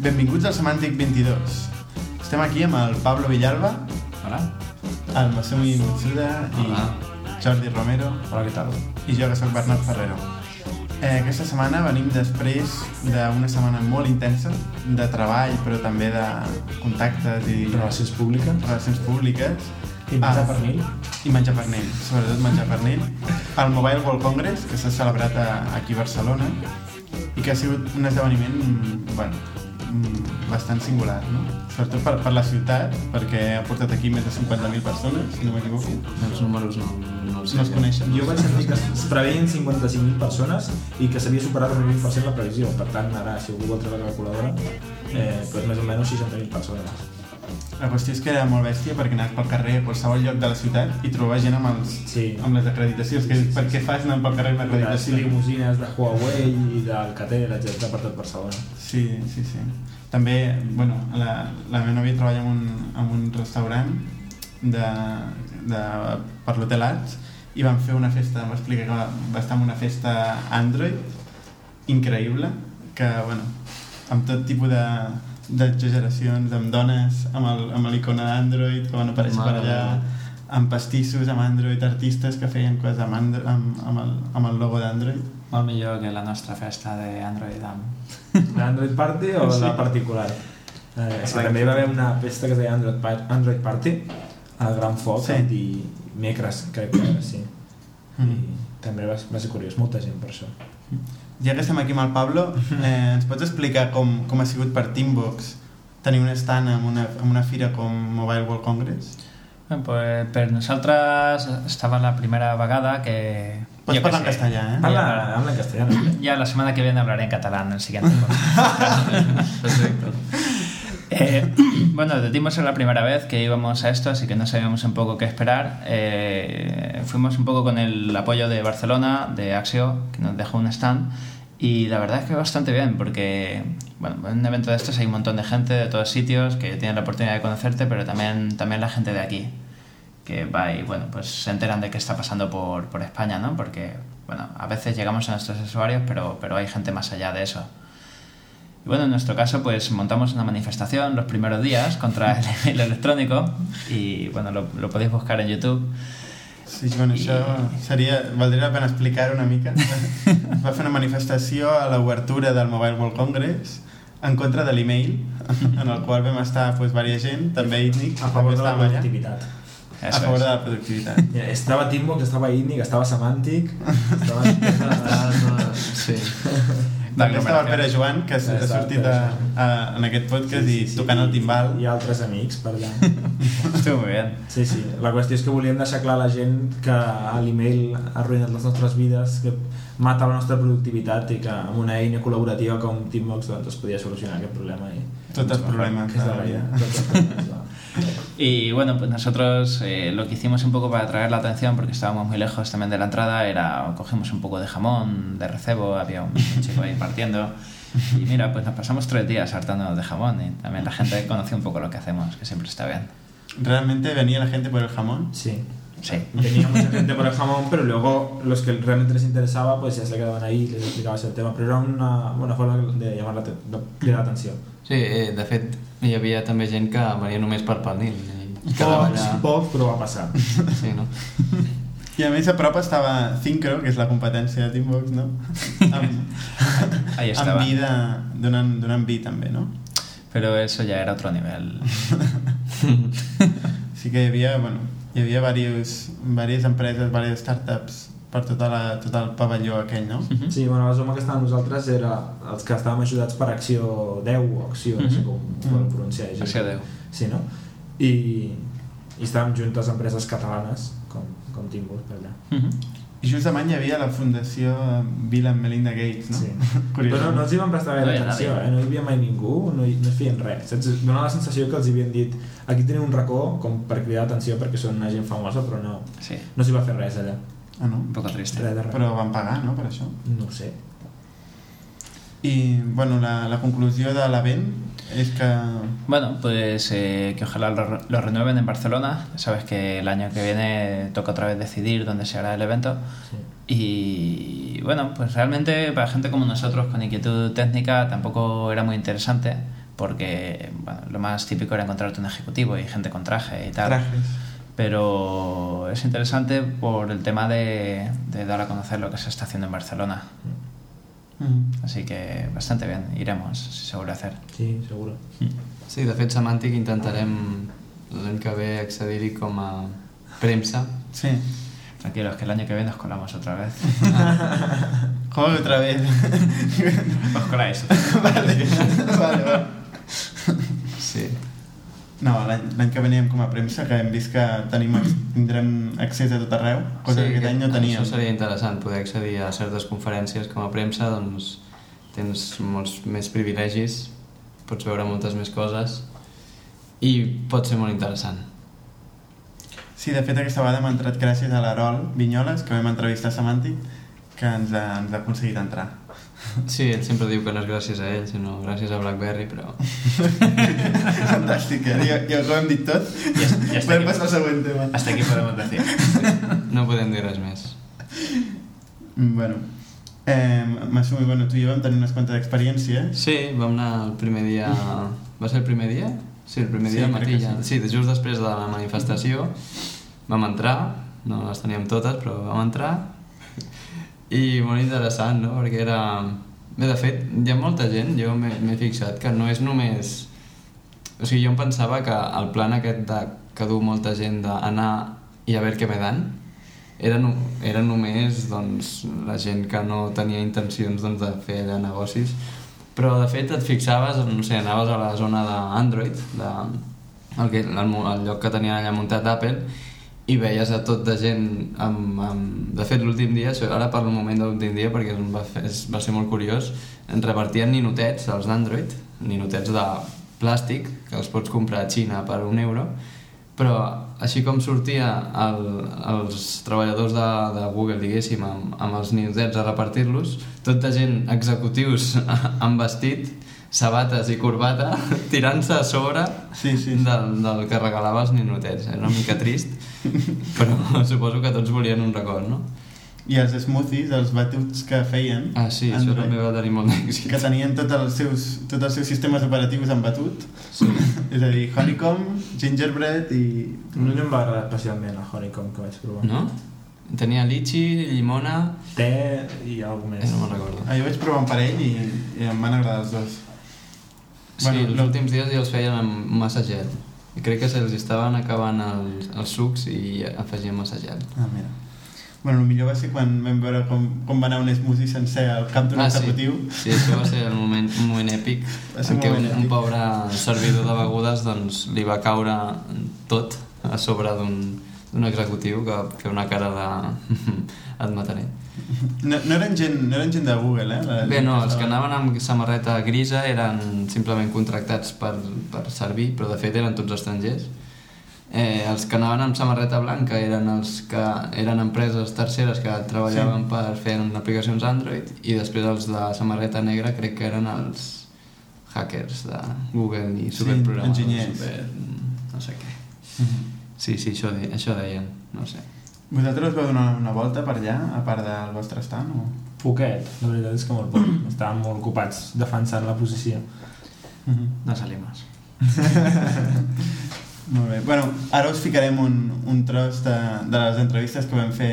Benvinguts al Semàntic 22. Estem aquí amb el Pablo Villalba, Hola. el Masumi Mitsuda i Hola. Jordi Romero Hola, què tal? i jo que sóc Bernat Ferrero. Eh, aquesta setmana venim després d'una setmana molt intensa de treball però també de contactes i Relacions públiques relacions públiques i menjar Ah. pernil. i menjar pernil, sobretot menjar pernil. El Mobile World Congress, que s'ha celebrat a, aquí a Barcelona i que ha sigut un esdeveniment bueno, bastant singular, no? Sobretot per, per la ciutat, perquè ha portat aquí més de 50.000 persones, si no m'equivoco. Els números no, no els. No es coneixen. Jo vaig sentir que es preveien 55.000 persones i que s'havia superat el 20% la previsió. Per tant, ara, si algú vol treure la calculadora, eh, doncs més o menys 60.000 persones. La qüestió és que era molt bèstia perquè anaves pel carrer a qualsevol lloc de la ciutat i trobaves gent amb, els, Sí. amb les acreditacions. Que, per què fas anar pel carrer amb Les l'acreditació? limusines de Huawei i d'Alcatel, etc per tot Barcelona. Sí, sí, sí. També, bueno, la, la meva nòvia treballa en un, en un restaurant de, de, per l'Hotel Arts i van fer una festa, em va explicar que va, va estar en una festa Android increïble, que, bueno, amb tot tipus de d'exageracions, amb dones amb el- amb l'icona d'Android que van aparèixer per allà, amb pastissos, amb Android, artistes que feien coses amb, Andro amb, amb, el, amb el logo d'Android. Molt millor que la nostra festa d'Android amb... L'Android Party o Sí. la particular? Eh, Exacte. també hi va haver una festa que es deia Android, Android Party al Gran Foc Sí. i Mecres, crec que era, sí. Mm. I també va, va ser curiós, molta gent per això. Ja que estem aquí amb el Pablo, eh, ens pots explicar com, com ha sigut per Teambox tenir un stand en una, en una fira com Mobile World Congress? Bé, pues, per nosaltres estava la primera vegada que... Pots jo parlar en castellà, eh? Habla en castellano. Ya la semana que viene hablaré en catalán en el siguiente. Perfecto. Eh, bueno, decimos es la primera vez que íbamos a esto, así que no sabíamos un poco qué esperar. Eh, fuimos un poco con el apoyo de Barcelona, de Axio, que nos dejó un stand. Y la verdad es que bastante bien, porque bueno, en un evento de estos hay un montón de gente de todos sitios que tienen la oportunidad de conocerte, pero también, también la gente de aquí, que va y bueno, pues se enteran de qué está pasando por, por España, ¿no? Porque bueno, a veces llegamos a nuestros usuarios, pero, pero hay gente más allá de eso. Y bueno, en nuestro caso, pues montamos una manifestación los primeros días contra el email electrónico y bueno, lo, lo podéis buscar en YouTube. Sí, bueno, això seria, valdria la pena explicar una mica. Es va fer una manifestació a l'obertura del Mobile World Congress en contra de l'email, en el qual vam estar pues, diversa gent, també ITNIC, A favor de la estàvem allà, productivitat. a favor de la productivitat. Ja, Estava Teambox, estava Inic, estava Semantic, estava... Sí. També estava el Pere Joan, que ha sortit a, a, en aquest podcast i tocant el timbal. I altres amics per allà. Estuvo muy bien. Sí, sí. La qüestió és que volíem deixar clar a la gent que l'email ha arruïnat les nostres vides, que mata la nostra productivitat i que amb una eina col·laborativa com Teambox doncs, es podia solucionar aquest problema. I, Tots els problemes de la vida. Tots els problemes, va. Y bueno, pues nosotros eh, lo que hicimos un poco para atraer la atención, porque estábamos muy lejos también de la entrada, era cogimos un poco de jamón, de recebo, había un chico ahí partiendo. Y mira, pues nos pasamos tres días hartándonos de jamón y también la gente conoció un poco lo que hacemos, que siempre está bien. ¿Realmente venía la gente por el jamón? Sí. Sí. Venía mucha gente por el jamón, pero luego los que realmente les interesaba, pues ya se quedaban ahí y les explicabas el tema. Pero era una buena forma de llamar la, de l'atenció. Sí, eh, de fet, hi havia també gent que venia només per pernil i quedava allà... pocs, però va passar. Sí, no? I a més a prop estava Syncro, que és la competència de Teambox, no? Amb, Ahí amb estaba. vi de, donant, donant vi també, no? Pero eso ya era otro nivel. Sí que hi havia, bueno, hi havia diverses, diverses empreses, diverses startups per tota la, tot el pavelló aquell, no? Sí, bueno, la zona que estàvem nosaltres era els que estàvem ajudats per Acció 10 o Acció, no sé com ho Mhm. volen pronunciar. Acció 10. Sí, no? I, i estàvem juntes empreses catalanes com, com Timbus per allà. Ujú. I justament hi havia la fundació Bill and Melinda Gates, no? Sí. Però no, no els hi van prestar No gaire ha atenció, eh? no hi havia mai ningú, no, hi, no es feien res. Saps? Dóna la sensació que els hi havien dit aquí teniu un racó com per cridar atenció perquè són una gent famosa, però no, Sí, no s'hi va fer res allà. Ah, no? un poco triste. Res. Però van pagar, no?, per això. No ho sé. I, bueno, la, la conclusió de l'event és que... Bueno, pues eh, que ojalá lo, re- lo renueven en Barcelona. Sabes que el año que viene toca otra vez decidir dónde se hará el evento. Sí. Y bueno, pues realmente para gente como nosotros con inquietud técnica tampoco era muy interesante porque bueno, lo más típico era encontrarte un ejecutivo y gente con traje y tal. Trajes. Pero es interesante por el tema de, de dar a conocer lo que se está haciendo en Barcelona. Mm. Así que bastante bien, iremos, si se vuelve a hacer. Sí, seguro. Sí, de fet, Semàntic intentarem l'any que ve accedir-hi com a premsa. Sí. Tranquilos, que el año que viene os colamos otra vez. ¿Cómo otra vez? os coláis. vale, vale, vale. Sí. No, l'any que veníem com a premsa, que hem vist que tenim, tindrem accés a tot arreu, cosa que aquest any no teníem. Això seria interessant, poder accedir a certes conferències com a premsa, doncs tens molts més privilegis, pots veure moltes més coses i pot ser molt interessant. Sí, de fet aquesta vegada hem entrat gràcies a l'Arol Vinyoles, que vam entrevistar a Semàntic, que ens ha, ens ha aconseguit entrar. Sí, ell sempre diu que no és gràcies a ell, sinó gràcies a BlackBerry, però... Fantàstic, eh? Ja, ja ho hem dit tot. Ja, ja està Podem aquí. passar al següent tema. Hasta aquí podemos decir. No podem dir res més. Mm, Bueno, eh, Masumi, bueno, tu i jo vam tenir unes quantes experiències. Sí, vam anar el primer dia... Va ser el primer dia? Sí, el primer Sí, dia al crec matí ja. Sí, just després de la manifestació vam entrar, no les teníem totes, però vam entrar i molt interessant, no? Perquè era... Bé, de fet, hi ha molta gent, jo m'he fixat, que no és només... O sigui, jo em pensava que el plan aquest de, que du molta gent d'anar i a veure què me dan era, no, era només doncs, la gent que no tenia intencions doncs, de fer allà negocis però de fet et fixaves, no sé, anaves a la zona d'Android de, el, que, el, el lloc que tenien allà muntat Apple i veies a tot de gent amb, amb... de fet l'últim dia, ara parlo un moment de l'últim dia perquè va, fer, va ser molt curiós en repartien ninotets, els d'Android ninotets de plàstic que els pots comprar a Xina per un euro però així com sortia el, els treballadors de, de Google, diguéssim, amb, amb els ninotets a repartir-los, tot de gent executius amb vestit, sabates i corbata, tirant-se a sobre Sí, sí. del, del que regalava els ninotets. Era una mica trist, però suposo que tots volien un record, no? I els smoothies, els batuts que feien... Ah, sí, això Android, també va tenir molt d'èxit. Que tenien tots els seus, tots els seus sistemes operatius en batut. Sí. És a dir, honeycomb, gingerbread i... No em va agradar especialment el honeycomb que vaig provar. No? Tenia litxi, llimona... Té i alguna Eh, més. no me'n recordo. Ah, jo vaig provar un parell i, i em van agradar els dos. Sí, Bueno, els no- últims dies ja els feien amb massa gel. I crec que se'ls estaven acabant els, els sucs i afegien massa gel. Ah, mira. Bueno, el millor va ser quan vam veure com, com va anar un smoothie sencer al cap d'un Ah, sí. executiu. Sí, això va ser el moment, un moment èpic Va ser en un què un, un pobre servidor de begudes doncs, li va caure tot a sobre d'un d'un executiu que feia una cara de... et mataré. No, no, eren gent, no eren gent de Google, eh? La Bé, no, els que anaven amb samarreta grisa eren simplement contractats per, per servir, però de fet eren tots estrangers. Eh, els que anaven amb samarreta blanca eren els que eren empreses terceres que treballaven sí. per fer aplicacions Android i després els de samarreta negra crec que eren els hackers de Google i Sí, superprogramadors. enginyers. Super, no sé què. Mhm. Sí, sí, això, de, això deien, no sé. Vosaltres vau donar una volta per allà, a part del vostre stand? O... Poquet, la veritat és que molt poc. Estàvem molt ocupats defensant la posició. Mhm. No salimos. Molt bé. Bueno, ara us ficarem un, un tros de, de les entrevistes que vam fer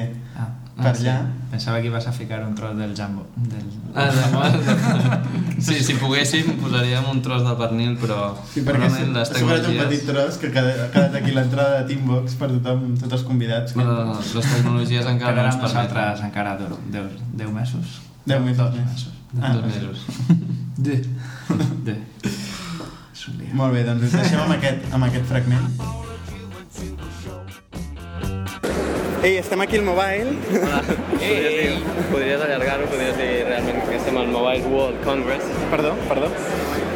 Ah, per sí. allà. pensaba que ibas a ficar un troll del Jumbo. Del... Ah, de, sí, si poguéssim posaríem un tros de pernil, però Sí, perquè realment les ha sobrat un tecnologies... petit tros que ha quedat- aquí l'entrada de Teambox per tothom, tots els convidats. Que... Però les tecnologies encara no ens permeten. encara deu, deu, deu mesos. Deu mesos Dos més. mesos. Ah, Dos mesos. De. De... Molt bé, doncs us deixem amb aquest, amb aquest fragment. Ei, estem aquí al Mobile. Ei, podries allargar-ho, podries dir realment que estem al Mobile World Congress. Perdó, perdó.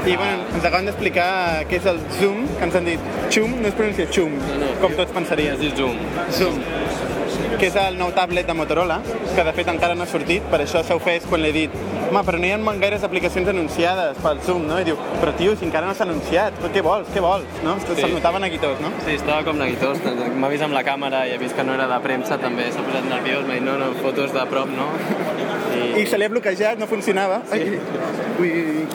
I bueno, ens acaben d'explicar què és el Zoom, que ens han dit Chum, no es pronuncia Chum, No, no. com tots pensarien. Es diu Zoom. Zoom, que és el nou tablet de Motorola, que de fet encara no ha sortit, per això s'ha ofès quan l'he dit home, però no hi ha gaires aplicacions anunciades pel Zoom, no? I diu, però tio, si encara no s'ha anunciat, però què vols, què vols, no? Sí. Se'l notaven aquí tots, no? Sí, estava com neguitós. M'ha vist amb la càmera i he vist que no era de premsa, també s'ha posat nerviós. M'ha dit, no, no, fotos de prop, no? I se li ha bloquejat, no funcionava. Sí. Ui, ui, ui.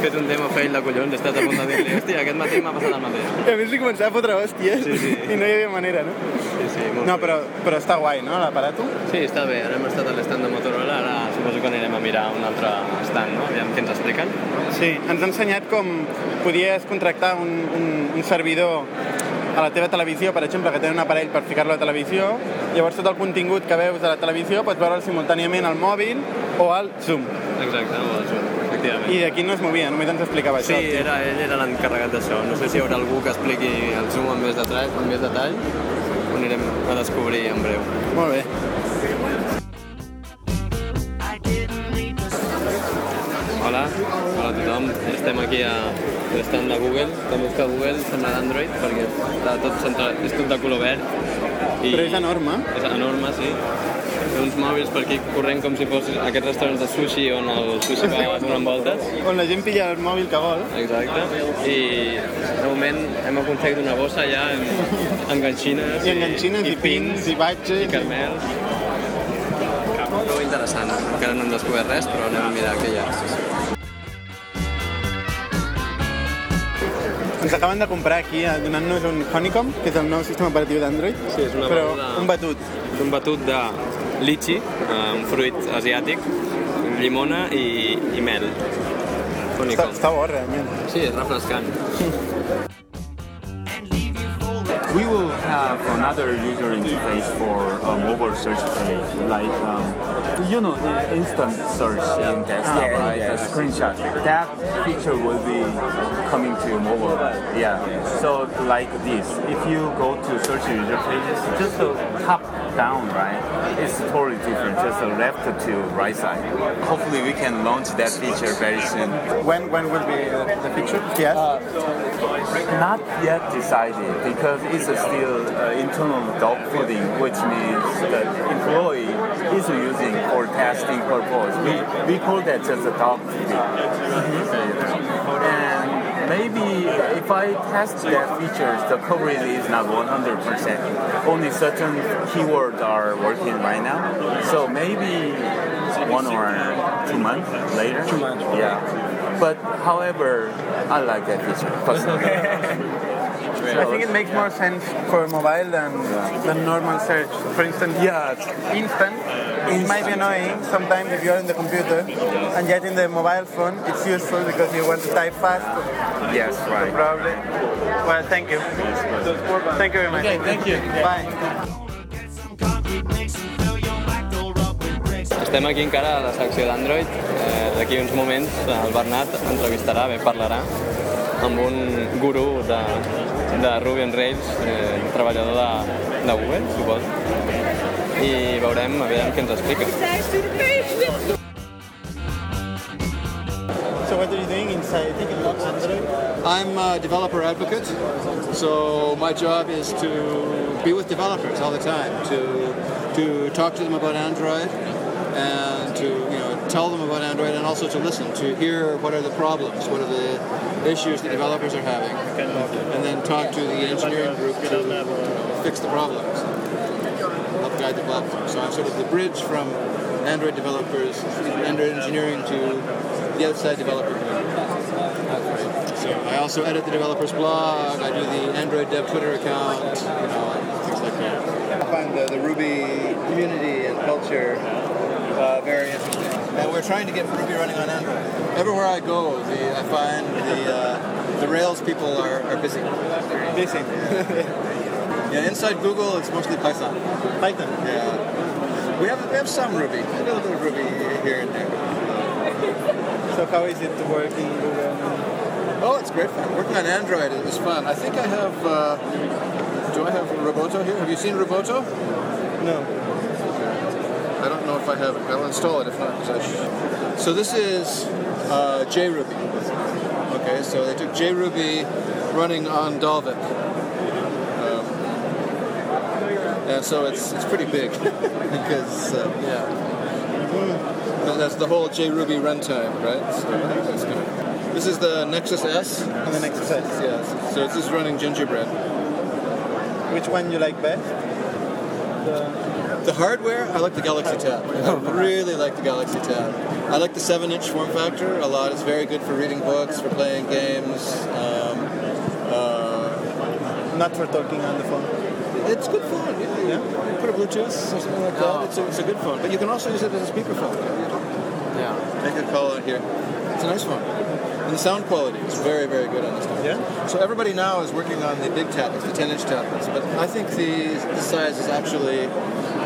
fet un demo fail de collons, he estat a punt de dir-li, hòstia, aquest matí m'ha passat el mateix. I a més li començava a fotre hòsties Sí, sí. i no hi havia manera, no? Sí, sí, molt No, però, però està guai, no, l'aparato? Sí, està bé, ara hem estat a l'estand de Motorola, ara suposo que anirem a mirar un altre stand, no? Aviam què ens expliquen. Sí, ens ha ensenyat com podies contractar un, un, un servidor a la teva televisió, per exemple, que té un aparell per ficar-lo a la televisió, llavors tot el contingut que veus de la televisió pots veure'l simultàniament al mòbil o al Zoom. Exacte, molt bé, efectivament. I d'aquí no es movia, només ens explicava Sí, això. tio. era, ell era l'encarregat d'això. No sé si hi haurà algú que expliqui el Zoom amb més detall, amb més detall. Ho anirem a descobrir en breu. Molt bé. Hola, hola a tothom. Estem aquí a l'estand de Google. També és que Google sembla d'Android perquè està tot centrat, és tot de color verd. I Però és enorme. És enorme, sí. Uns mòbils per aquí corrent com si fos aquests restaurants de sushi on el sushi va donant voltes. On la gent pilla el mòbil que vol. Exacte. I de moment hem aconseguit una bossa ja amb, amb ganxines, I enganxines, i pins, i batxes. i caramels. Prou interessant. Encara no hem descobert res, però anem a mirar què hi ha. Ens acaben de comprar aquí, eh, donant-nos un Honeycomb, que és el nou sistema operatiu d'Android. Sí, és una Però beguda- un batut. És un batut de litxi, un um, fruit asiàtic, llimona i, i mel. Està, està bo, realment. Sí, és refrescant. We will have another user interface for a mobile search page, like um, you know, the instant search in desktop, right? The screenshot. That feature will be coming to mobile. Yeah. So like this, if you go to search user pages, just uh, a top down, right? It's totally different. Just a left to right side. Hopefully, we can launch that feature very soon. When, when will be uh, the feature? Yes. Not yet decided because it's a still uh, internal dog fooding, which means the employee is using for testing purpose. We, we call that just a dog fooding. And maybe if I test that features, the coverage is not 100%. Only certain keywords are working right now. So maybe one or two months later. Two months. Yeah. But however, I like that feature personally. I think it makes more sense for mobile than, than normal search. For instance, Yeah, instant, it might be annoying sometimes if you're in the computer, and yet in the mobile phone, it's useful because you want to type fast, yes, right. probably. Well, thank you. Thank you very much. Okay, thank you. Bye. Estem aquí encara a la secció d'Android. Eh, D'aquí uns moments el Bernat entrevistarà, bé, parlarà amb un gurú de, de Ruby on Rails, eh, treballador de, de Google, suposo. I veurem, a veure què ens explica. So what are you doing inside Android? I'm a developer advocate, so my job is to be with developers all the time, to to talk to them about Android, and to you know tell them about Android, and also to listen, to hear what are the problems, what are the issues the developers are having, and then talk to the engineering group to you know, fix the problems, guide the platform. So I'm sort of the bridge from Android developers, Android engineering to the outside developer community. So I also edit the developer's blog. I do the Android Dev Twitter account, you know, things like that. I find the, the Ruby community and culture uh, very interesting. And we're trying to get Ruby running on Android. Everywhere I go, the, I find the uh, the Rails people are, are busy. Busy. yeah, inside Google, it's mostly Python. Python. Yeah. We have we have some Ruby, a little bit of Ruby here and there. So how is it working work in Google? Oh, it's great fun. Working on Android is fun. I think I have. Uh, do I have Roboto here? Have you seen Roboto? No. I don't know if I have it. I'll install it if not. so this is uh, JRuby. Okay, so they took JRuby running on Dalvik. Um, so it's it's pretty big because uh, yeah, That- that's the whole JRuby runtime, right? So that's good. This is the Nexus S. And the Nexus S. Yes. So this is running Gingerbread. Which one you like best? The the hardware, I like the Galaxy Tab. I really like the Galaxy Tab. I like the 7 inch form factor a lot. It's very good for reading books, for playing games. Um, uh, Not for talking on the phone. It's good phone, yeah. Yeah? You put a Bluetooth or something like that. Oh. It's a, it's a good phone. But you can also use it as a speakerphone. Yeah. Make a call out here. It's a nice phone. And the sound quality is very, very good on this one. Yeah? So everybody now is working on the big tablets, the 10-inch tablets. But I think the, the size is actually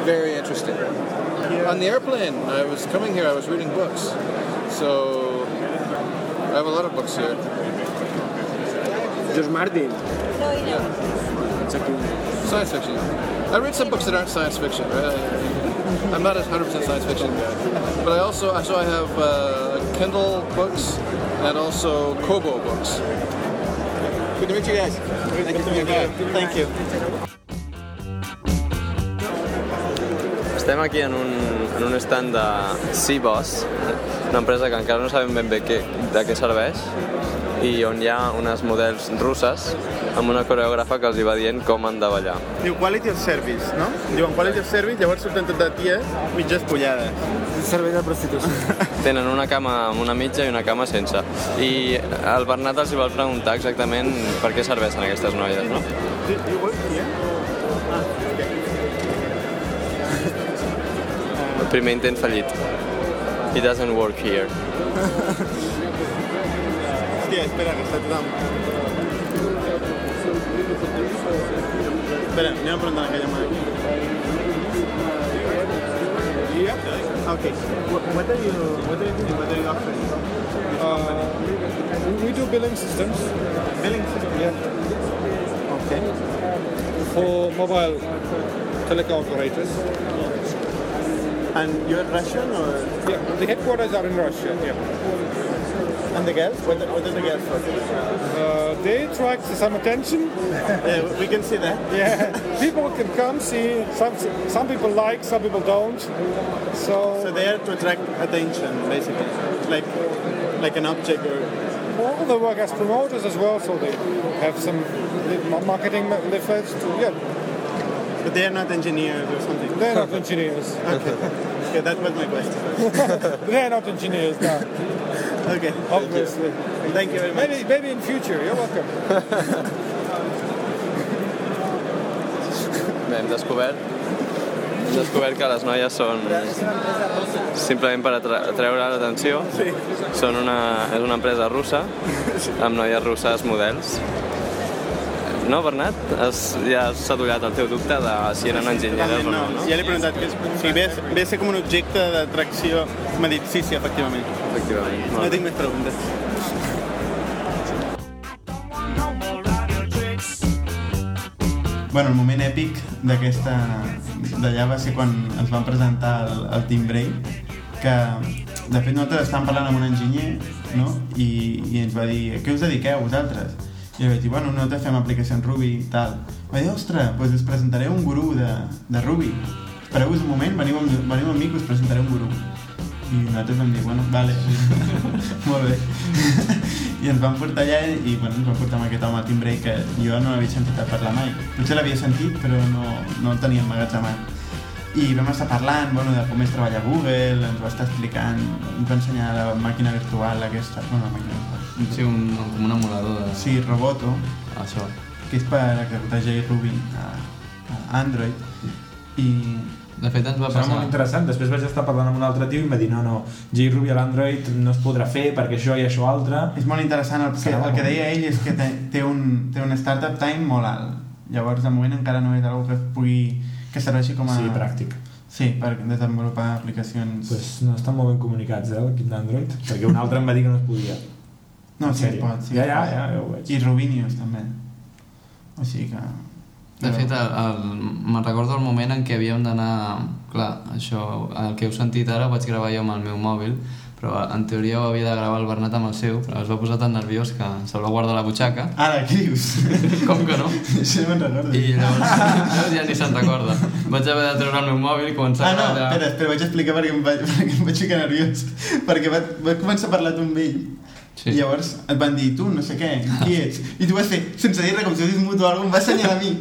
very interesting. On the airplane, I was coming here, I was reading books. So I have a lot of books here. George Martin. Science fiction. I read some books that aren't science fiction. Right? I'm not a 100% science fiction guy. But I also, so I have uh, Kindle books and also Kobo books. Good to meet you guys. Thank you for your time. Thank you. Estem aquí en un, en un stand de Seaboss, una empresa que encara no sabem ben bé què, de què serveix, i on hi ha unes models russes amb una coreògrafa que els hi va dient com han de ballar. Diu quality of service, no? Diuen quality of service, llavors surten tot de ties mitges pollades. Servei de prostitució. Tenen una cama amb una mitja i una cama sense. I el Bernat els hi vol preguntar exactament per què serveixen aquestes noies, no? Do you work here? El primer intent fallit. He doesn't work here. Hòstia, espera, que està tothom... Espera, anem a preguntar aquella mà aquí. Yeah. Okay. What, what are you what are you doing? What are you offering? Uh, we do billing systems Billing system. yeah, Okay. for mobile telecom operators. And you're Russian or Yeah, the headquarters are in Russia. Yeah, and the girls? What, what are the girls uh, they attract some attention. Yeah, we can see that. Yeah, people can come see. Some some people like, some people don't. So So, they are to attract attention, basically, like like an object or well, they work as promoters as well. So they have some marketing efforts to yeah. but they are not engineers or something. They're not engineers. Okay. okay, that was my question. They're not engineers now, Okay. obviously. Thank you very much. Maybe maybe in future. You're welcome. Bé, hem descobert, hem descobert que les noies són simplement per atreure l'atenció. Sí. Són una, és una empresa russa amb noies russes models. No, Bernat? Has, ja has sadollat el teu dubte de si eren enginyeres o no, no? Ja li he preguntat que és, o sigui, ve, ve a ser com un objecte d'atracció. M'ha dit sí, sí, efectivament. Efectivament. No tinc més preguntes. Bueno, el moment èpic d'aquesta d'allà va ser quan ens van presentar el, el Team Break, que de fet nosaltres estàvem parlant amb un enginyer no? I, i ens va dir, a què us dediqueu vosaltres? I vaig dir, bueno, nosaltres fem aplicacions Ruby i tal. Va dir, ostres, doncs us presentaré un gurú de, de Ruby. Espereu-vos un moment, veniu amb, veniu amb mi que us presentaré un gurú. I nosaltres vam dir, bueno, vale, molt bé. I ens van portar allà i bueno, ens van portar amb aquest home al Team Break que jo no l'havia sentit a parlar mai. Potser l'havia sentit, però no, no el tenia emmagatzemat. I vam estar parlant bueno, de com és treballar a Google, ens va estar explicant, ens va ensenyar la màquina virtual aquesta, bueno, la màquina virtual. Sí, un, com un emulador de... Sí, Roboto, Això. que és per executar JRuby a, a Android. I De fet, ens va Serà passar... molt interessant. Després vaig estar parlant amb un altre tio i em va dir no, no, JRuby a l'Android no es podrà fer perquè això i això altre. És molt interessant, el que, Serà el que deia ell és que té, té, un, té un startup time molt alt. Llavors, de moment encara no és algo que pugui que serveixi com a... Sí, pràctic. Sí, per desenvolupar aplicacions... Pues no estan molt ben comunicats, eh, l'equip d'Android, perquè un altre em va dir que no es podia. No, en sí, es sèrio. pot. Sí, Ja, ja, ja, ja ho veig. I Rubinius, també. O sigui que... De fet, el, el, me'n recordo el moment en què havíem d'anar... Clar, això, el que heu sentit ara ho vaig gravar jo amb el meu mòbil, però en teoria ho havia de gravar el Bernat amb el seu, però es va posar tan nerviós que se'l va guardar a la butxaca. Ara, què dius? Com que no? Això me'n recordo. I llavors, llavors ja ni se'n recorda. Vaig haver de treure el meu mòbil i començar Ah, no, a espera, espera, vaig explicar perquè em vaig, perquè em vaig ficar nerviós. Perquè va, va començar a parlar amb ell Sí. I llavors et van dir, tu, no sé què, qui ets? I tu vas fer, sense dir res, com si fossis mutu o alguna cosa, em vas assenyalar a mi.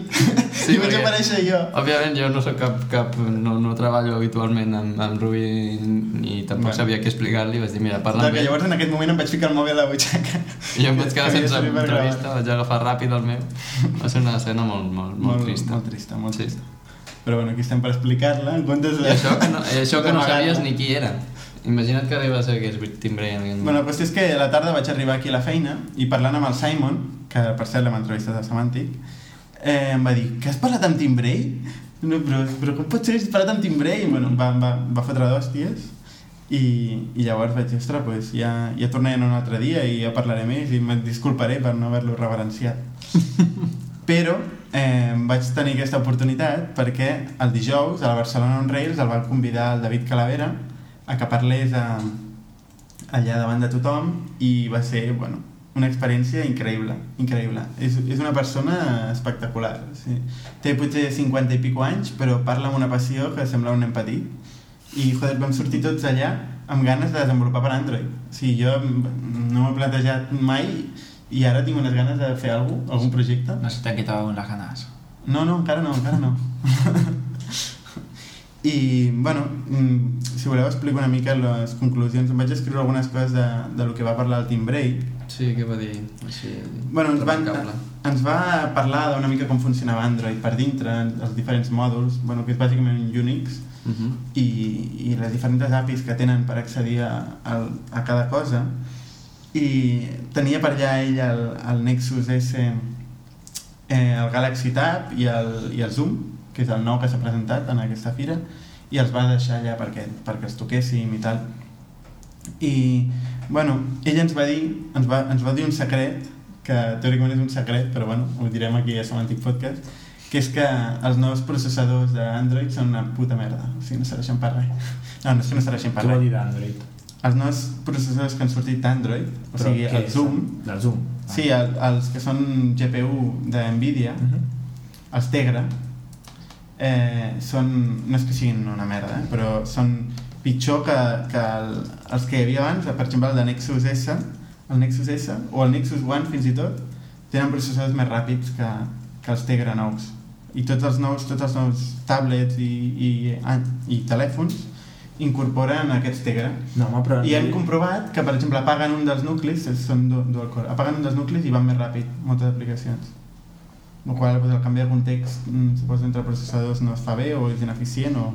Sí, I vaig aparèixer jo. Òbviament jo no soc cap, cap no, no treballo habitualment amb, amb Ruby ni tampoc Bueno. sabia què explicar-li, vaig dir, mira, parla amb ell. llavors en aquest moment em vaig ficar el mòbil a la butxaca. I em vaig quedar sense entrevista, vaig agafar ràpid el meu. Va ser una escena molt, molt, molt, trista. Molt trista, molt Sí. trista. Però bueno, aquí estem per explicar-la, en comptes de... I això que no, això que no sabies ni qui era. Imagina't que arriba a ser que és Tim aquell Bueno, qüestió és que a la tarda vaig arribar aquí a la feina i parlant amb el Simon, que per cert l'hem entrevistat a Semantic, eh, em va dir, que has parlat amb Tim Bray? No, però, però com pot ser que hagis parlat amb Tim Bray? I, bueno, em va, em va, em va fotre d'hòsties i, i llavors vaig dir, ostres, pues ja, ja tornaré un altre dia i ja parlaré més i me'n disculparé per no haver-lo reverenciat. Però eh, vaig tenir aquesta oportunitat perquè el dijous a la Barcelona On Rails el van convidar el David Calavera a que parlés a, allà davant de tothom i va ser, bueno, una experiència increïble, increïble. És, és una persona espectacular. Sí. Té potser 50 i pico anys, però parla amb una passió que sembla un nen petit. I, joder, vam sortir tots allà amb ganes de desenvolupar per Android. O sigui, jo no m'he plantejat mai i ara tinc unes ganes de fer alguna algun projecte. No se te han quitado aún las ganas. No, no, encara no, encara no. I, bueno, mm, si voleu explico una mica les conclusions. Em vaig escriure algunes coses de, de lo que va parlar el Tim Bray. Sí, què va dir? Així, Bueno, ens, van, remarcable. ens va parlar d'una mica com funcionava Android per dintre, els diferents mòduls, bueno, que és bàsicament un Unix, Mhm. i, i les diferents APIs que tenen per accedir a, a, a cada cosa i tenia per allà ell el, el Nexus S eh, el Galaxy Tab i el, i el Zoom que és el nou que s'ha presentat en aquesta fira i els va deixar allà perquè, perquè els toquéssim i tal i bueno, ell ens va dir ens va, ens va dir un secret que teòricament és un secret però bueno, ho direm aquí a Semantic Podcast que és que els nous processadors d'Android són una puta merda o sigui, no serveixen per res no, no és que no serveixen per res dir d'Android? els nous processadors que han sortit d'Android o Però sigui, el? Zoom Del Zoom. sí, el, els que són GPU de Nvidia Mhm. els Tegra eh, són, no és que siguin una merda eh, però són pitjor que, que el, els que hi havia abans. Per exemple el de Nexus S el Nexus S o el Nexus One fins i tot tenen processadors més ràpids que, que els Tegra nous i tots els nous, tots els nous tablets i, i, i telèfons incorporen aquests Tegra No, home, però... i hem comprovat que, per exemple, apaguen un dels nuclis, són du- dual core, apaguen un dels nuclis i van més ràpid, moltes aplicacions. El qual, doncs, el canvi de context, mm, suposo, entre processadors no es fa bé o és ineficient o...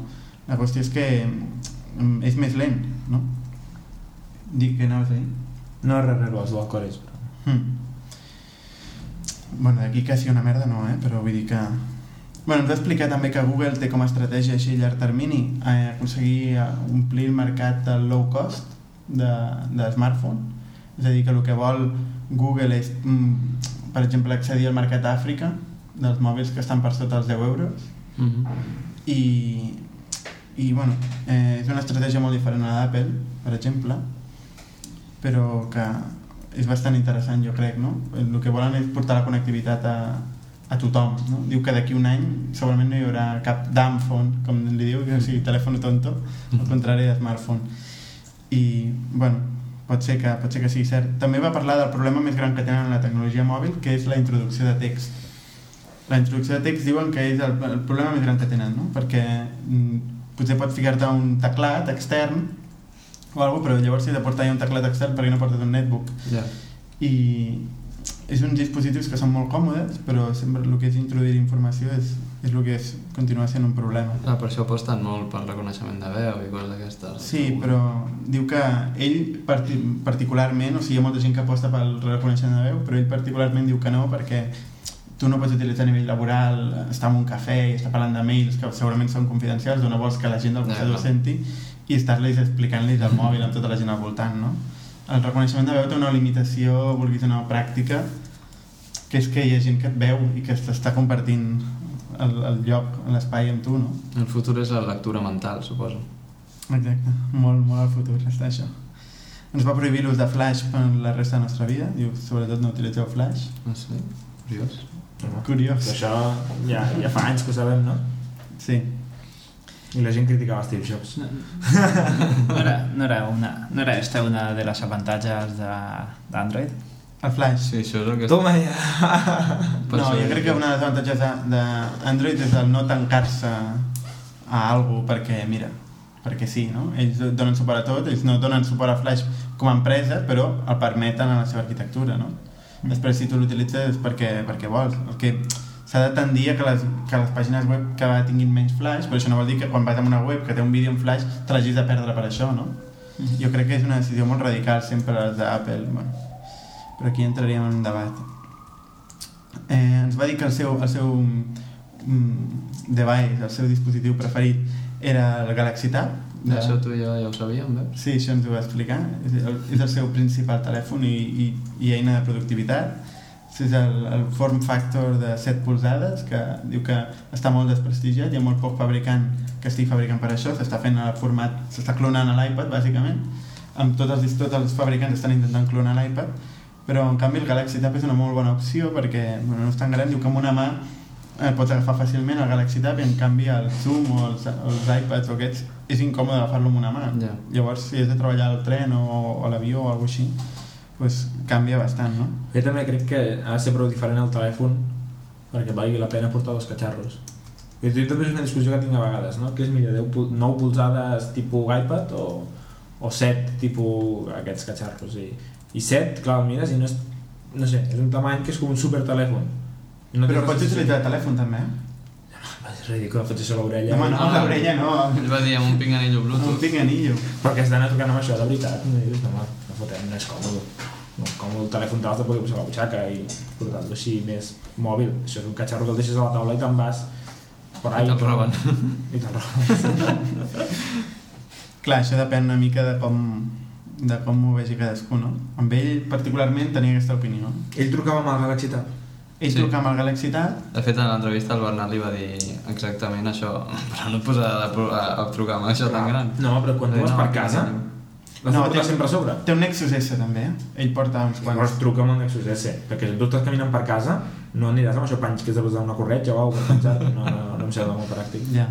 La qüestió és que mm, és més lent, no? Dic que anaves a dir? No, res, res, els dual cores. Mm. Bueno, d'aquí quasi una merda no, eh? Però vull dir que... Bueno, ens va explicar també que Google té com a estratègia així a llarg termini eh, aconseguir eh, omplir el mercat del low cost de, de smartphone. És a dir, que el que vol Google és, mm, per exemple, accedir al mercat d'Àfrica dels mòbils que estan per sota els 10 euros Mhm. i, i bueno, eh, és una estratègia molt diferent a l'Apple, per exemple, però que és bastant interessant, jo crec, no? El que volen és portar la connectivitat a, a tothom, no? Diu que d'aquí un any segurament no hi haurà cap dumb phone, com li diu, o sigui, telèfon tonto, al contrari de smartphone. I, bueno, pot ser, que, pot ser que sigui cert. També va parlar del problema més gran que tenen en la tecnologia mòbil, que és la introducció de text la introducció de text diuen que és el, el problema més gran que tenen, no? Perquè mm, potser pots ficar-te un teclat extern o alguna però llavors si de portar ja un teclat extern perquè no portes un netbook. Ja. I és uns dispositius que són molt còmodes, però sempre el que és introduir informació és, és el que és, continua sent un problema. Ah, per això aposten molt pel reconeixement de veu i coses d'aquestes. Sí, però diu que ell parti particularment, o sigui, hi ha molta gent que aposta pel reconeixement de veu, però ell particularment diu que no perquè tu no pots utilitzar a nivell laboral, estar en un cafè i estar parlant de mails que segurament són confidencials no vols que la gent del Ja, costat ho senti i estar-los explicant-los el mòbil amb tota la gent al voltant, no? El reconeixement de veu té una limitació, vulguis o no, pràctica, que és que hi ha gent que et veu i que t'està compartint el, el lloc, l'espai amb tu, no? El futur és la lectura mental, suposo. Exacte, molt, molt al futur està això. Ens va prohibir l'ús de Flash per la resta de la nostra vida, diu, sobretot no utilitzeu Flash. Ah, sí? Curiós. Curiós. Que això ja, ja fa anys que ho sabem, no? Sí. I la gent criticava Steve Jobs. No era, no era, una, no era esta una de les avantatges de- d'Android? El Flash. Sí, això és el que... Toma ja! No, jo crec que una de les avantatges de- d'Android és el no tancar-se a algú perquè, mira, perquè sí, no? Ells donen suport a tot, ells no donen suport a Flash com a empresa, però el permeten a la seva arquitectura, no? Després, si tu l'utilitzes és perquè, perquè vols. El que s'ha de tendir a que les, que les pàgines web cada vegada tinguin menys Flash, però això no vol dir que quan vas a una web que té un vídeo en Flash te l'hagis de perdre per això, no? Jo crec que és una decisió molt radical sempre les d'Apple, bueno, però aquí entraríem en un debat eh, ens va dir que el seu, el seu mm, device, el seu dispositiu preferit era el Galaxy Tab. De... Això tu ja, ja ho sabíem, veus? Sí, això ens ho va explicar. És el, és el seu principal telèfon i, i, i eina de productivitat. És el, el form factor de 7 polzades, que diu que està molt desprestigiat, hi ha molt poc fabricant que estigui fabricant per això, s'està fent el format, s'està clonant a l'iPad, bàsicament. Amb tots els, tots els fabricants estan intentant clonar l'iPad, però en canvi el Galaxy Tab és una molt bona opció perquè bueno, no és tan gran, diu que amb una mà eh, pots agafar fàcilment el Galaxy Tab i en canvi el Zoom o els, els iPads o aquests és incòmode agafar-lo amb una mà. Ja. llavors si has de treballar al tren o, o a l'avió o alguna així pues, canvia bastant no? Jo també crec que ha de ser prou diferent el telèfon perquè valgui la pena portar dos catxarros. I jo també és una discussió que tinc a vegades, no? Que és millor 10, pul- 9 polzades tipus iPad o, o 7 tipus aquests catxarros. I, i 7, clar, mires i no és, no sé, és un tamany que és com un super telèfon. No però pots utilitzar el telèfon també eh? És ridícul, fots això a l'orella. home no, Ah. l'orella no Ell va dir amb un pinganillo un Bluetooth. pinganillo Perquè has d'anar tocant amb això de veritat. No, dius, no, no fotem, no és còmode. No, com el telèfon te l'has de poder posar a la butxaca i portar-lo així més mòbil. Això és un catxarro que el deixes a la taula i te'n vas per ahí. I te'l roben. I te'l roben. clar, això depèn una mica de com de com ho vegi cadascú no? amb ell particularment tenia aquesta opinió Ell trucava amb el Galaxy Tab. Ell Sí. truca amb el Galaxy Tab De fet, en l'entrevista el Bernat li va dir exactament això, però no et posar a, a, a trucar amb això tan gran. No, però quan tu vas No, per casa, l'has de portar sempre a sobre. té un Nexus S també eh? ell porta uns Llavors quants truca amb el Nexus S, perquè si tu estàs caminant per casa, no aniràs amb això panys que has de posar una corretja o alguna cosa. No, no, no em sembla molt pràctic. Ja.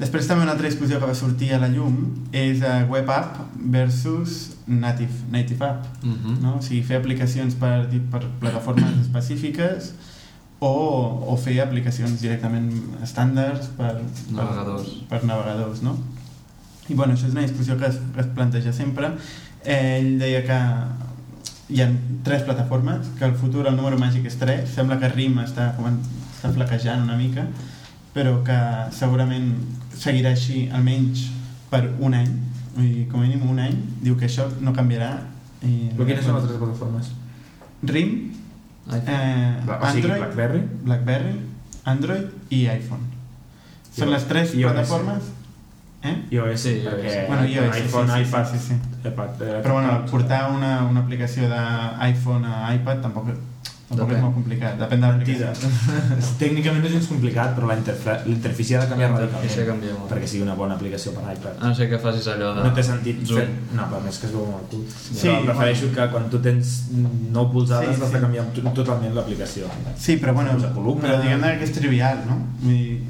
Després també una altra discussió que va sortir a la llum és uh, web app versus native, native app. Uh -huh. No? O sigui, fer aplicacions per, per plataformes específiques o, o fer aplicacions directament estàndards per, Navegadors. per, per navegadors. No? I bueno, això és una discussió que es, que es planteja sempre. Ell deia que hi ha tres plataformes, que el futur, el número màgic és 3, sembla que RIM està, com, està flaquejant una mica, però que segurament seguirà així almenys per un any, vull dir, com a mínim un any, diu que això no canviarà. I Però quines són les tres plataformes? RIM, eh, O sigui, Android, BlackBerry? BlackBerry, Android i iPhone. Són I- les tres iOS. plataformes. Eh? iOS, Sí, perquè Bueno, iOS, sí, iPhone, sí, sí, iPad, sí, sí. iPad, eh, Però bueno, portar una, una aplicació d'iPhone a iPad tampoc, tampoc Depèn. és molt complicat, depèn de l'aplicació. Mentida. Tècnicament no és gens complicat, però la interfície ha de canviar radicalment canvia molt. perquè sigui una bona aplicació per iPad. A no ser que facis allò de... No té sentit Zoom. fer... No, però més que es veu molt cul. Sí, però prefereixo bueno. que quan tu tens 9 polzades Sí, has sí. de canviar to- totalment l'aplicació. Sí, però bueno, però diguem-ne que és trivial, no? Vull dir,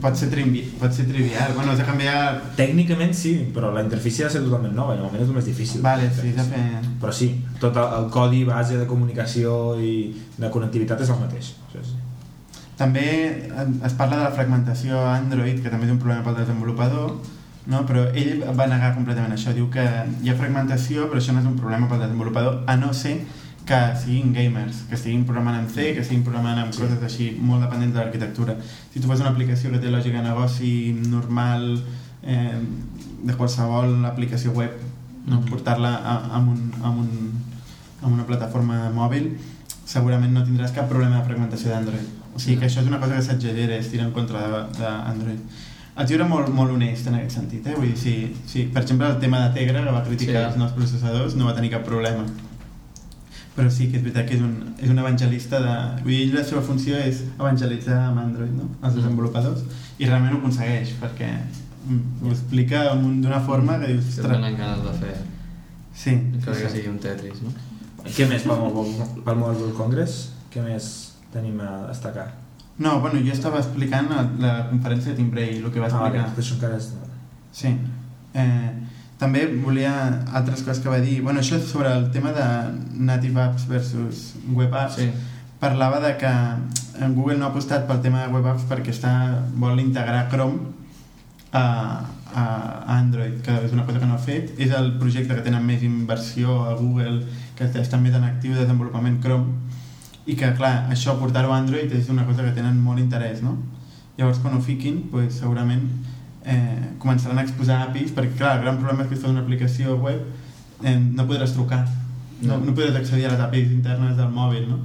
pot ser, trivi, pot ser trivial. Bueno, has de canviar... Tècnicament sí, però la interfície ha de ser totalment nova i normalment és el més difícil. Vale, sí, fer... Però sí, tot el, el codi base de comunicació i de connectivitat és el mateix. Això sí. També es parla de la fragmentació a Android, que també és un problema pel desenvolupador, no? però ell va negar completament això. Diu que hi ha fragmentació, però això no és un problema pel desenvolupador, a no ser que siguin gamers, que estiguin programant en C, que estiguin programant amb coses així molt dependents de l'arquitectura. Si tu fas una aplicació que té lògica de negoci normal, eh, de qualsevol aplicació web, no? portar-la a, a, un, a, un, a una plataforma mòbil, segurament no tindràs cap problema de fragmentació d'Android. O sigui que això és una cosa que s'exagera, és tirar en contra d'Android. El tio era molt, molt honest en aquest sentit, eh? Vull dir, si, si, per exemple, el tema de Tegra, que va criticar Sí. els nous processadors, no va tenir cap problema. Però sí que és veritat que és un, és un evangelista de... Vull dir, la seva funció és evangelitzar amb Android, no? Els Mm. desenvolupadors, i realment ho aconsegueix, perquè mm, ho explica d'una forma que dius... Que "Ostres". tenen ganes de fer, Sí, encara que sí. sigui un Tetris, no? Què més pel, Mobile- pel Mobile World Congress? Què més tenim a destacar? No, bueno, jo estava explicant a la conferència de Tim Bray, el que va Ah, vale, explicar. que això encara és... Sí. Eh, també volia altres coses que va dir. Bueno, això sobre el tema de native apps versus web apps. Sí. Parlava de que en Google no ha apostat pel tema de web apps perquè està, vol integrar Chrome a, a Android, que és una cosa que no ha fet. És el projecte que tenen més inversió a Google, que està més en actiu de desenvolupament Chrome, i que, clar, això portar-ho a Android és una cosa que tenen molt interès, no? Llavors, quan ho fiquin, pues, segurament eh, començaran a exposar APIs, perquè, clar, el gran problema és que si fas una aplicació web eh, no podràs trucar, no, No. podràs accedir a les APIs internes del mòbil, no?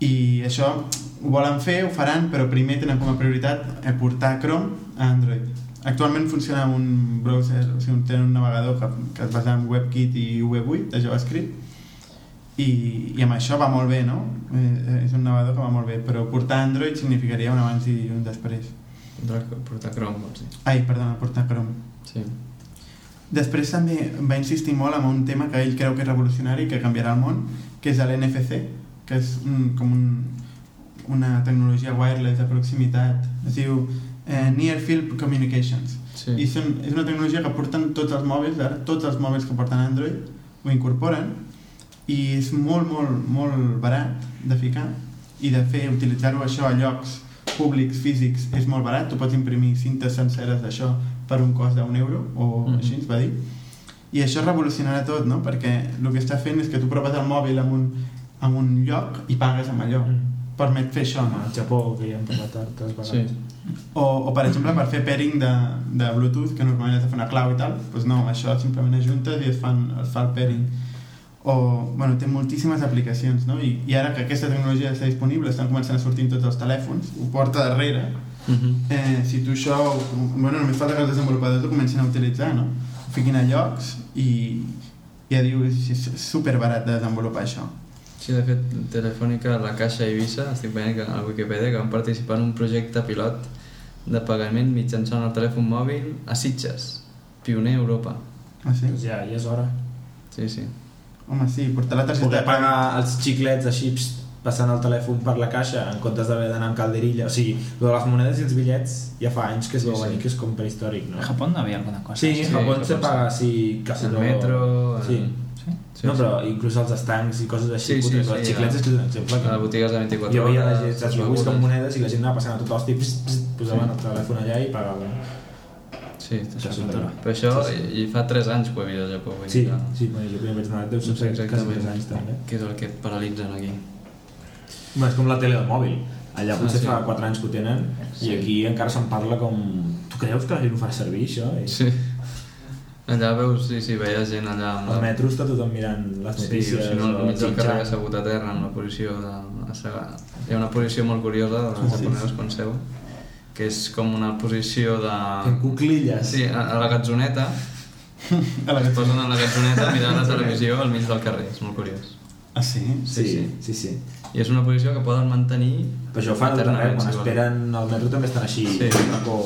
I això ho volen fer, ho faran, però primer tenen com a prioritat portar Chrome a Android. Actualment funciona amb un browser, o sigui, tenen un navegador que, que es basa en WebKit i V8 de JavaScript i, i amb això va molt bé, no? Eh, és un navegador que va molt bé, però portar Android significaria un abans i un després. Chrome, vols dir. Ai, perdona, portar Chrome. Sí. Després també va insistir molt en un tema que ell creu que és revolucionari, que canviarà el món, que és l'NFC, que és un, com un, una tecnologia wireless de proximitat. Es diu eh, Near Field Communications. Sí. I són, és una tecnologia que porten tots els mòbils, ara tots els mòbils que porten Android ho incorporen i és molt, molt, molt barat de ficar i de fer, utilitzar-ho això a llocs públics, físics, és molt barat. Tu pots imprimir cintes senceres d'això per un cost d'un euro o Mhm. així ens va dir. I això revolucionarà tot, no? Perquè el que està fent és que tu proves el mòbil en un, en un lloc i pagues amb allò. Mm. Permet fer això, no? Al Japó, que ja hem parlat altres vegades. Sí. O, o per exemple, per fer pairing de, de Bluetooth, que normalment has de fer una clau i tal, doncs no, això simplement ajuntes i es, fan, es fa el pairing. O, bueno, té moltíssimes aplicacions, no? I, I ara que aquesta tecnologia està disponible, estan començant a sortir en tots els telèfons, ho porta darrere. Mhm. Eh, si tu això, bueno, només falta que els desenvolupadors ho comencin a utilitzar, no? Ho fiquin a llocs i ja diu, és, és superbarat de desenvolupar això. Sí, de fet, Telefònica, la Caixa i Visa, estic veient que a Wikipedia que van participar en un projecte pilot de pagament mitjançant el telèfon mòbil a Sitges, pioner a Europa. Ah, sí? Doncs ja, ja és hora. Sí, sí. Home, sí, portar la Poder targeta... pagar els xiclets així pst, passant el telèfon per la caixa en comptes d'haver d'anar amb calderilla. O sigui, lo de les monedes i els bitllets ja fa anys que es Sí, veu sí. venir, que és com prehistòric, no? En Japón no había alguna cosa. Sí, en Japó se Japó paga així... casi El metro... Sí. Sí. Sí, no, sí. però inclús els estancs i coses així, Sí, sí, putes, sí, els xiclets ja. és que un exemple. A les botigues de 24 jo veia la hores, gent, saps, les buscant begudes. monedes i la gent anava passant a tot pst, pst, posaven el telèfon allà i pagaven. Sí, Això és. Però això, Sí, i, i fa 3 anys que ho he vist al Japó. vull Sí, dir que- sí, bueno, jo primer vaig anar, deu ser quasi exactament 3 anys també. què és el que et paralitzen aquí. Bueno, és com la tele del mòbil. Allà Ah, potser sí. fa 4 anys que ho tenen Sí. i aquí encara se'n parla com... Tu creus que la gent ho farà servir, això? I Sí. Allà veus, sí, sí, veies gent allà amb Al metro està tothom mirant les Sí, o notícies si no, al mig del carrer assegut a terra en una posició de... Hi ha una posició molt curiosa de les Sí. japoneses quan seu, que és com una posició de... En cuclilles. Sí, a, a la gatzoneta, A la es posen a la gatzoneta mirant la televisió al mig del carrer, és molt curiós. Ah, sí? Sí, sí. sí, sí. sí. I és una posició que poden mantenir Però això ho fan a tot arreu, eternament, quan si esperen al metro també estan així. Sí. Paco,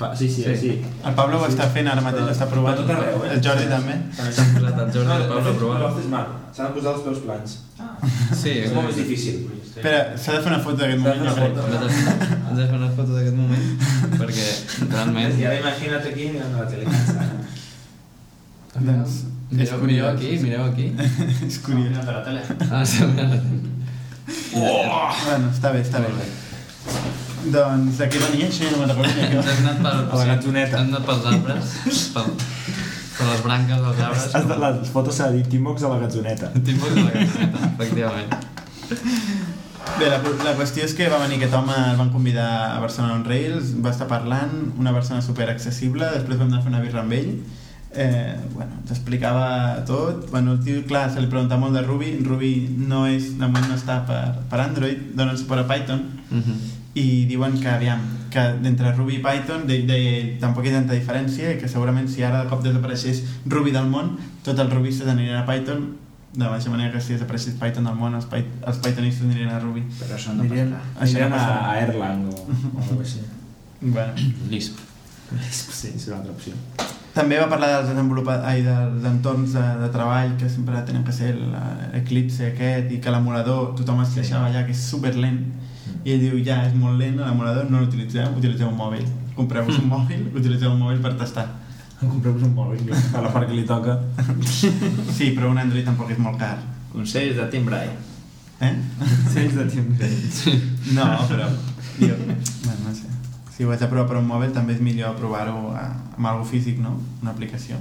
pa- sí, sí, Sí. El Pablo ho està fent ara mateix, està provant. Tot arreu, eh? El Jordi també. S'han posat el Jordi i el Pablo maco. S'han de posar els peus plans. Sí, És molt més difícil. Espera, s'ha de fer una foto d'aquest S'ha moment, jo una crec. foto. Hem de, fer una foto d'aquest moment perquè realment I ara imagina't aquí mirant a la tele. Doncs, mireu, mireu aquí, mireu aquí És curiós. de la tele. ah, sí, mira. Bueno, està bé, està bé. Doncs de què venia això? Ja no me'n recordo ni Hem què. anat per, A la. Hem anat pels arbres, per, per les branques dels arbres. Has de, les fotos s'ha de dir Timox a la gatzoneta. Tipus de la gatzoneta, efectivament. Bé, la, la qüestió és que va venir aquest home, el van convidar a Barcelona on Rails, va estar parlant, una persona super accessible, després vam anar a fer una birra amb ell, eh, bueno, ens explicava tot, bueno, el tio, clar, se li preguntava molt de Ruby, Ruby no és, de moment no està per, per Android, donen suport a Python, Mhm. i diuen que, aviam, que d'entre Ruby i Python de, de, tampoc hi ha tanta diferència i que segurament si ara de cop desapareixés Ruby del món, tots els rubistes anirien a Python de la mateixa manera que si desapareixés Python del món, els, Py els pythonistes anirien a Ruby. Pero eso no Anirien, pasarà. això no Anirem a, passarà. a Erlang o, o alguna així. Bueno. Lisp. Sí, és una altra opció. També va parlar dels, desenvolupa- ai, dels entorns de, de treball que sempre tenen que ser l'Eclipse aquest i que l'emulador tothom es queixava allà que és super lent i ell diu, ja, és molt lent l'emulador, no l'utilitzeu, utilitzeu un mòbil. Compreu-vos un mòbil, utilitzeu un mòbil per tastar. Compreu-vos un mòbil, a la part que li toca. Sí, però un Android tampoc és molt car. Consells de Tim Bray. Eh? Sells de Tim No, però... Jo, bueno, no sé. Si ho vaig a provar per un mòbil, també és millor provar-ho a- amb algo físic, no? Una aplicació.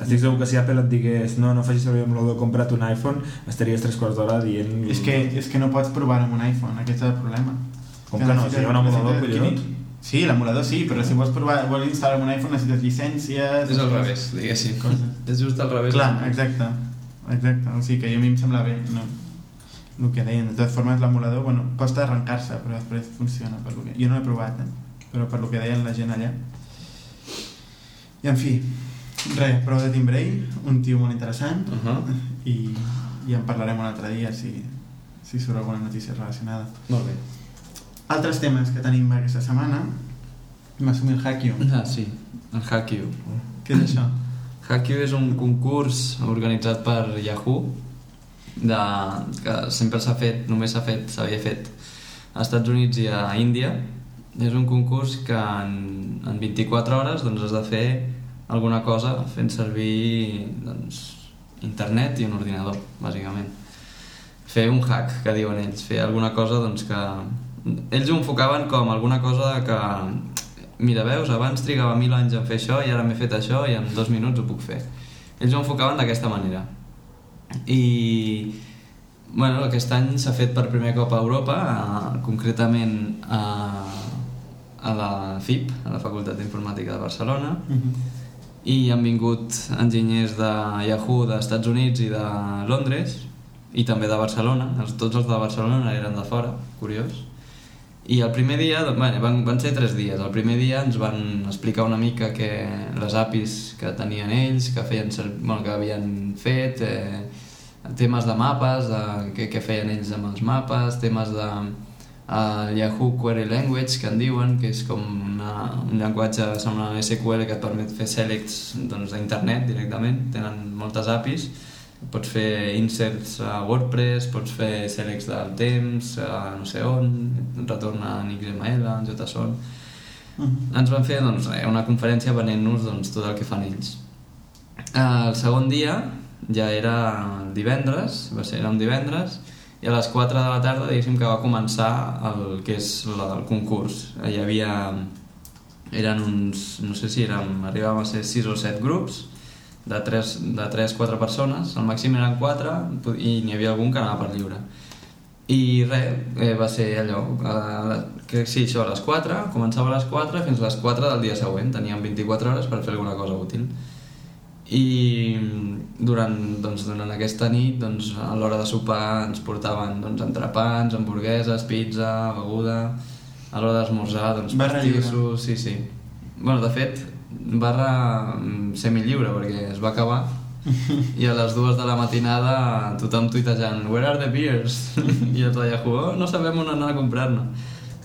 Estic segur que si Apple et digués no, no facis servir l'emulador, compra't un iPhone, estaries tres quarts d'hora dient... És que, és que no pots provar amb un iPhone, aquest és el problema. Com que no? Si hi ha un emulador, collons. Sí, l'emulador sí, però si vols provar, vols instal·lar un iPhone necessites llicències... És al revés, diguéssim. Coses. És just al revés. Clar, exacte. Exacte, o sigui que a mi em sembla bé. No. El que deien, de totes formes l'emulador, bueno, costa arrencar-se, però després funciona. Per que... Jo no l'he provat, eh? però per lo que deien la gent allà. I en fi, res, prova de Tim Bray, un tio molt interessant, Uh -huh. i, i en parlarem un altre dia si, si surt alguna notícia relacionada. Molt bé. Altres temes que tenim aquesta setmana, m'assumir el Hackio. Ah, sí, el Hackio. Què és això? Hackio és un concurs organitzat per Yahoo de, que sempre s'ha fet, només s'ha fet, s'havia fet als Estats Units i a Índia. És un concurs que en, en 24 hores doncs, has de fer alguna cosa fent servir doncs, internet i un ordinador, bàsicament. Fer un hack, que diuen ells, fer alguna cosa doncs, que... Ells ho enfocaven com alguna cosa que mira, veus, abans trigava mil anys en fer això i ara m'he fet això i en dos minuts ho puc fer. Ells ho enfocaven d'aquesta manera. I bueno, aquest any s'ha fet per primer cop a Europa, a, concretament a, a la FIP, a la Facultat d'Informàtica de Barcelona, i han vingut enginyers de Yahoo dels Estats Units i de Londres i també de Barcelona, els, tots els de Barcelona eren de fora, curiós. I el primer dia, bueno, van, van ser tres dies. El primer dia ens van explicar una mica que les APIs que tenien ells que, feien bueno, que havien fet eh, temes de mapes de, què, què feien ells amb els mapes temes de el Yahoo Query Language que en diuen que és com una, un llenguatge sembla una SQL que et permet fer selects doncs, d'internet directament. Tenen moltes APIs pots fer inserts a WordPress, pots fer selects del temps, a no sé on, retorna en XML, en JSON... Ens van fer doncs, res, una conferència venent-nos doncs, tot el que fan ells. El segon dia ja era divendres, va ser un divendres, i a les 4 de la tarda diguéssim que va començar el que és la, el concurs. Hi havia... Eren uns... no sé si érem, arribàvem a ser 6 o 7 grups, de 3, de 3 4 persones, el màxim eren 4 i n'hi havia algun que anava per lliure i res, eh, va ser allò eh, que sí, això a les 4 començava a les 4 fins a les 4 del dia següent teníem 24 hores per fer alguna cosa útil i durant, doncs, durant aquesta nit doncs, a l'hora de sopar ens portaven doncs, entrepans, hamburgueses, pizza, beguda. A l'hora d'esmorzar doncs, Barra pastissos, sí, sí. Bueno, de fet barra mm, semilliure perquè es va acabar. I a les dues de la matinada tothom tuitejant Where are the beers? i els de Yahoo oh, no sabem on anar a comprar-ne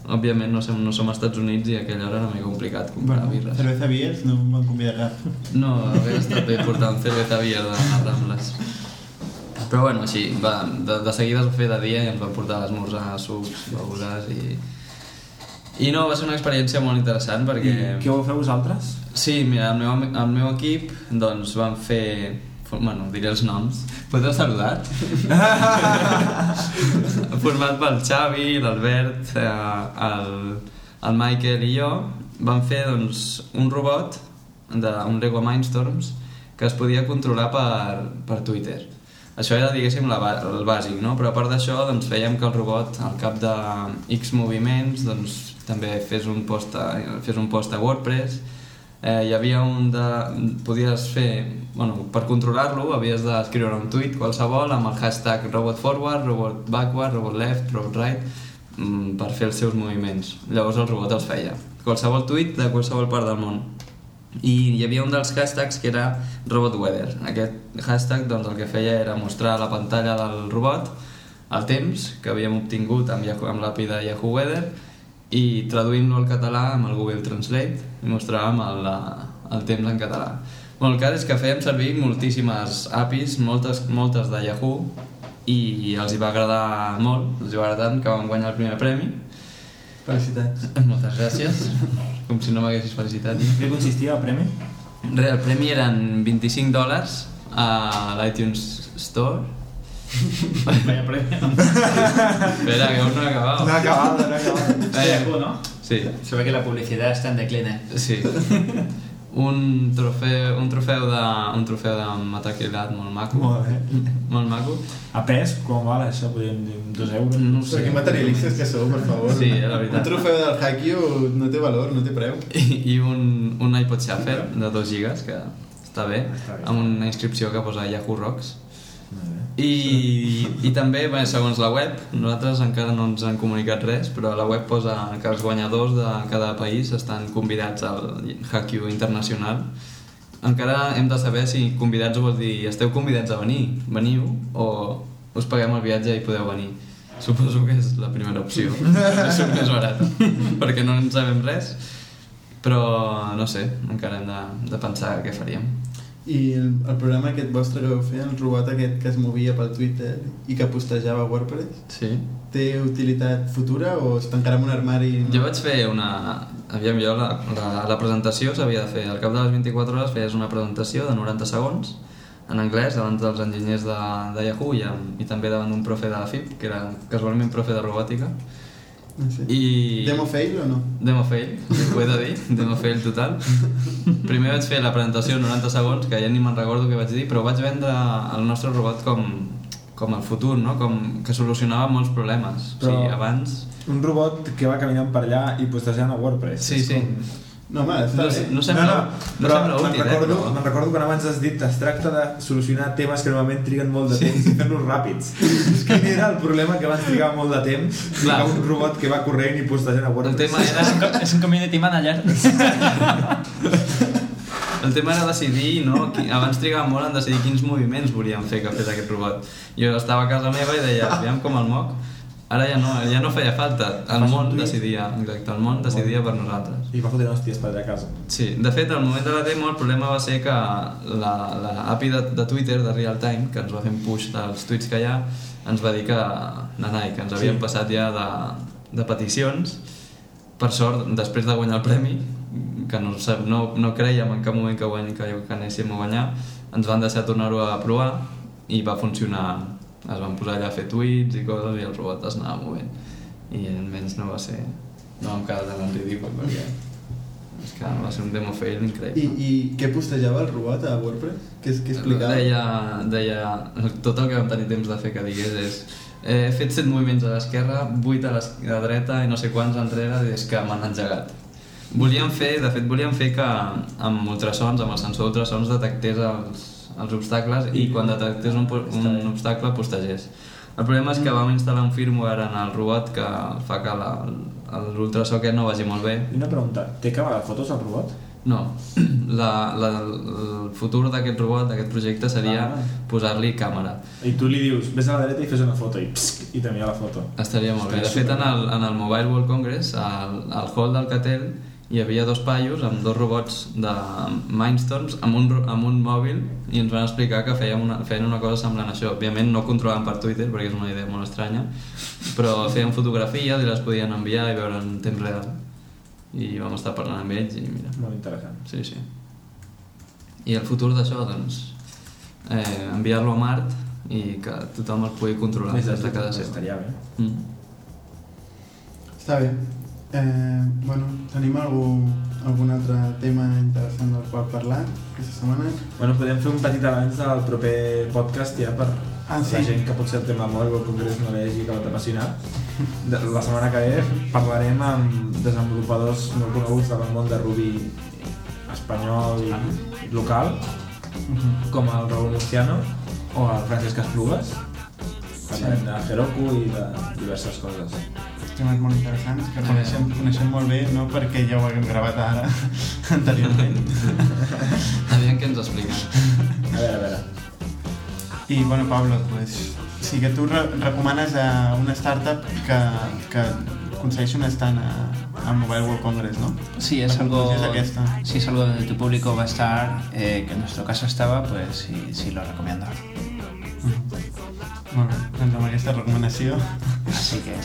òbviament no som, no som als Estats Units i a aquella hora era més complicat comprar Bueno, birres cerveza beers no em van convidar cap. no, hauria estat bé portar un cerveza de les Rambles però bueno, així, va, de, de seguida es va fer de dia i ens van portar a l'esmorzar sucs, begudes i... I no, va ser una experiència molt interessant perquè... I què vau fer vosaltres? Sí, mira, el meu, el meu equip doncs van fer... Bueno, diré els noms. Podeu saludar? Format pel Xavi, l'Albert, eh, el, el Michael i jo, vam fer doncs, un robot, de, un Lego Mindstorms, que es podia controlar per, per Twitter. Això era, diguéssim, la, el bàsic, no? Però a part d'això, doncs, fèiem que el robot, al cap de X moviments, doncs, també fes un post a, fes un post a WordPress, eh, hi havia un de... podies fer... Bueno, per controlar-lo havies d'escriure un tuit qualsevol amb el hashtag robot forward, robot backward, robot left, robot right mm, per fer els seus moviments. Llavors el robot els feia. Qualsevol tuit de qualsevol part del món. I hi havia un dels hashtags que era robot weather. Aquest hashtag doncs, el que feia era mostrar a la pantalla del robot el temps que havíem obtingut amb, amb l'API de Yahoo Weather i traduint-lo al català amb el Google Translate i mostràvem el, el temps en català. Bueno, el cas és que fèiem servir moltíssimes APIs, moltes, moltes de Yahoo, i els hi va agradar molt, els hi va agradar tant que van guanyar el primer premi. Felicitats. Moltes gràcies, com si no m'haguessis felicitat. Què consistia el premi? Re, el premi eren 25 dòlars a l'iTunes Store. Vaya premi. Espera, que aún no he acabado. No ha acabado, no ha acabado. Eh, ¿no? sí, Se ve que la publicidad está en decline. sí. Un trofeu, un trofeu de, un trofeu de metacrilat molt maco. Molt bé. Molt maco. A pes, com val això? Podríem dir dos euros? No ho Però sé. que materialistes que sou, per favor. Sí, la veritat. Un trofeu del Haikyuu no té valor, no té preu. I, i un, un iPod Shuffle de 2 gigas, que està bé, Està bé. amb una inscripció que posa Yahoo Rocks. Molt bé. I, i també, bé, segons la web, nosaltres encara no ens han comunicat res, però la web posa que els guanyadors de cada país estan convidats al Haikyuu Internacional. Encara hem de saber si convidats vol dir esteu convidats a venir, veniu, o us paguem el viatge i podeu venir. Suposo que és la primera opció, és més barat, perquè no en sabem res, però no sé, encara hem de, de pensar què faríem. I el, el programa aquest vostre que vau fer, el robot aquest que es movia pel Twitter i que postejava WordPress, Sí. té utilitat futura o es tancarà en un armari? Jo vaig fer una... Aviam, jo la, la, la presentació s'havia de fer. Al cap de les 24 hores feies una presentació de 90 segons en anglès davant dels enginyers de, de Yahoo i, amb, i també davant d'un profe de la FIP, que era casualment profe de robòtica. Sí. I... Demo fail o no? Demo fail, ho he de dir, demo fail total. Primer vaig fer la presentació en 90 segons, que ja ni me'n recordo què vaig dir, però vaig vendre el nostre robot com, com el futur, no? com que solucionava molts problemes. Però... O sigui, abans... Un robot que va caminant per allà i postejant a WordPress. Sí, sí. com- No, home, està No, bé. no sembla, no, però sembla me'n útil, recordo, eh? me'n recordo quan abans has dit es tracta de solucionar temes que normalment triguen molt de temps i fer-los ràpids. Quin era el problema que abans trigar molt de temps Clar. que un robot que va corrent i postejant a El WordPress? tema era... Es un community manager. El tema era decidir, no? Abans trigàvem molt en decidir quins moviments volíem fer que fes aquest robot. Jo estava a casa meva i deia, aviam com el moc. Ara ja no, ja no feia falta. El Fas món decidia, exacte, el món decidia per nosaltres. I va fotre hòsties per allà a casa. Sí, de fet, al moment de la demo el problema va ser que la, la API de, de Twitter, de Real Time, que ens va fer un push dels tuits que hi ha, ens va dir que, nanai, que ens havien Sí. passat ja de, de peticions. Per sort, després de guanyar el premi, que no, no, no creiem en cap moment que, guany, que, que anéssim a guanyar, ens van deixar tornar-ho a provar i va funcionar. Es van posar allà a fer tuits i coses i el robot es anava movent. I almenys no va ser... No vam quedar tan en ridícul perquè és que va ser un demo fail I, increïble. I què postejava el robot a WordPress? Què, què explicava? Deia, deia, tot el que vam tenir temps de fer que digués és eh, he fet set moviments a l'esquerra, vuit a l'es- a la dreta i no sé quants enrere i és que m'han engegat. Volíem fer, de fet volíem fer que amb ultrasons, amb el sensor d'ultrasons detectés els, els obstacles i quan detectés un, un obstacle postegés. El problema és que vam instal·lar un firmware en el robot que fa que l'ultrasó aquest no vagi molt bé I una pregunta, té que veure fotos al robot? no, la, la, el futur d'aquest robot, d'aquest projecte seria Ah. posar-li càmera. I tu li dius, vés a la dreta i fes una foto i psc, i t'envia la foto. Estaria molt bé. De Estaria fet, en el, en el Mobile World Congress, al, al hall del Catel, hi havia dos paios amb dos robots de Mindstorms amb un, amb un mòbil i ens van explicar que feien una, feien una cosa semblant a això. Òbviament no controlaven per Twitter perquè és una idea molt estranya, però feien fotografies i les podien enviar i veure en temps real. I vam estar parlant amb ells i mira, Molt interessant. Sí, sí. I el futur d'això, doncs, eh, enviar-lo a Mart i que tothom el pugui controlar des de casa seva. Estaria bé. Mm. Està bé. Eh, bueno, tenim algú, algun altre tema interessant del qual parlar aquesta setmana? Bueno, podem fer un petit avanç del proper podcast ja per Ah, sí. la gent que potser el tema molt o el congrés no vegi que l'ha apassionat. La setmana que ve parlarem amb desenvolupadors molt coneguts del món de Ruby espanyol i local, com el Raúl Murciano o el Francesc Esplugues. Parlarem de Heroku i de diverses coses. Temes molt interessants que coneixem, coneixem molt bé, no perquè ja ho haguem gravat ara, anteriorment. Aviam què ens expliquen. A veure, a veure. I bueno, Pablo, pues, sí que tu re recomanes a una startup que, que aconsegueixi un stand a, a Mobile World Congress, ¿no? Si es La algo, es aquesta. si es algo donde tu público va a estar, eh, que en nuestro caso estaba, pues sí, sí lo recomiendo. Molt bé, doncs amb aquesta recomanació Así que,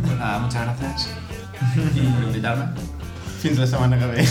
pues nada, muchas gracias por invitarme. fins la setmana que ve.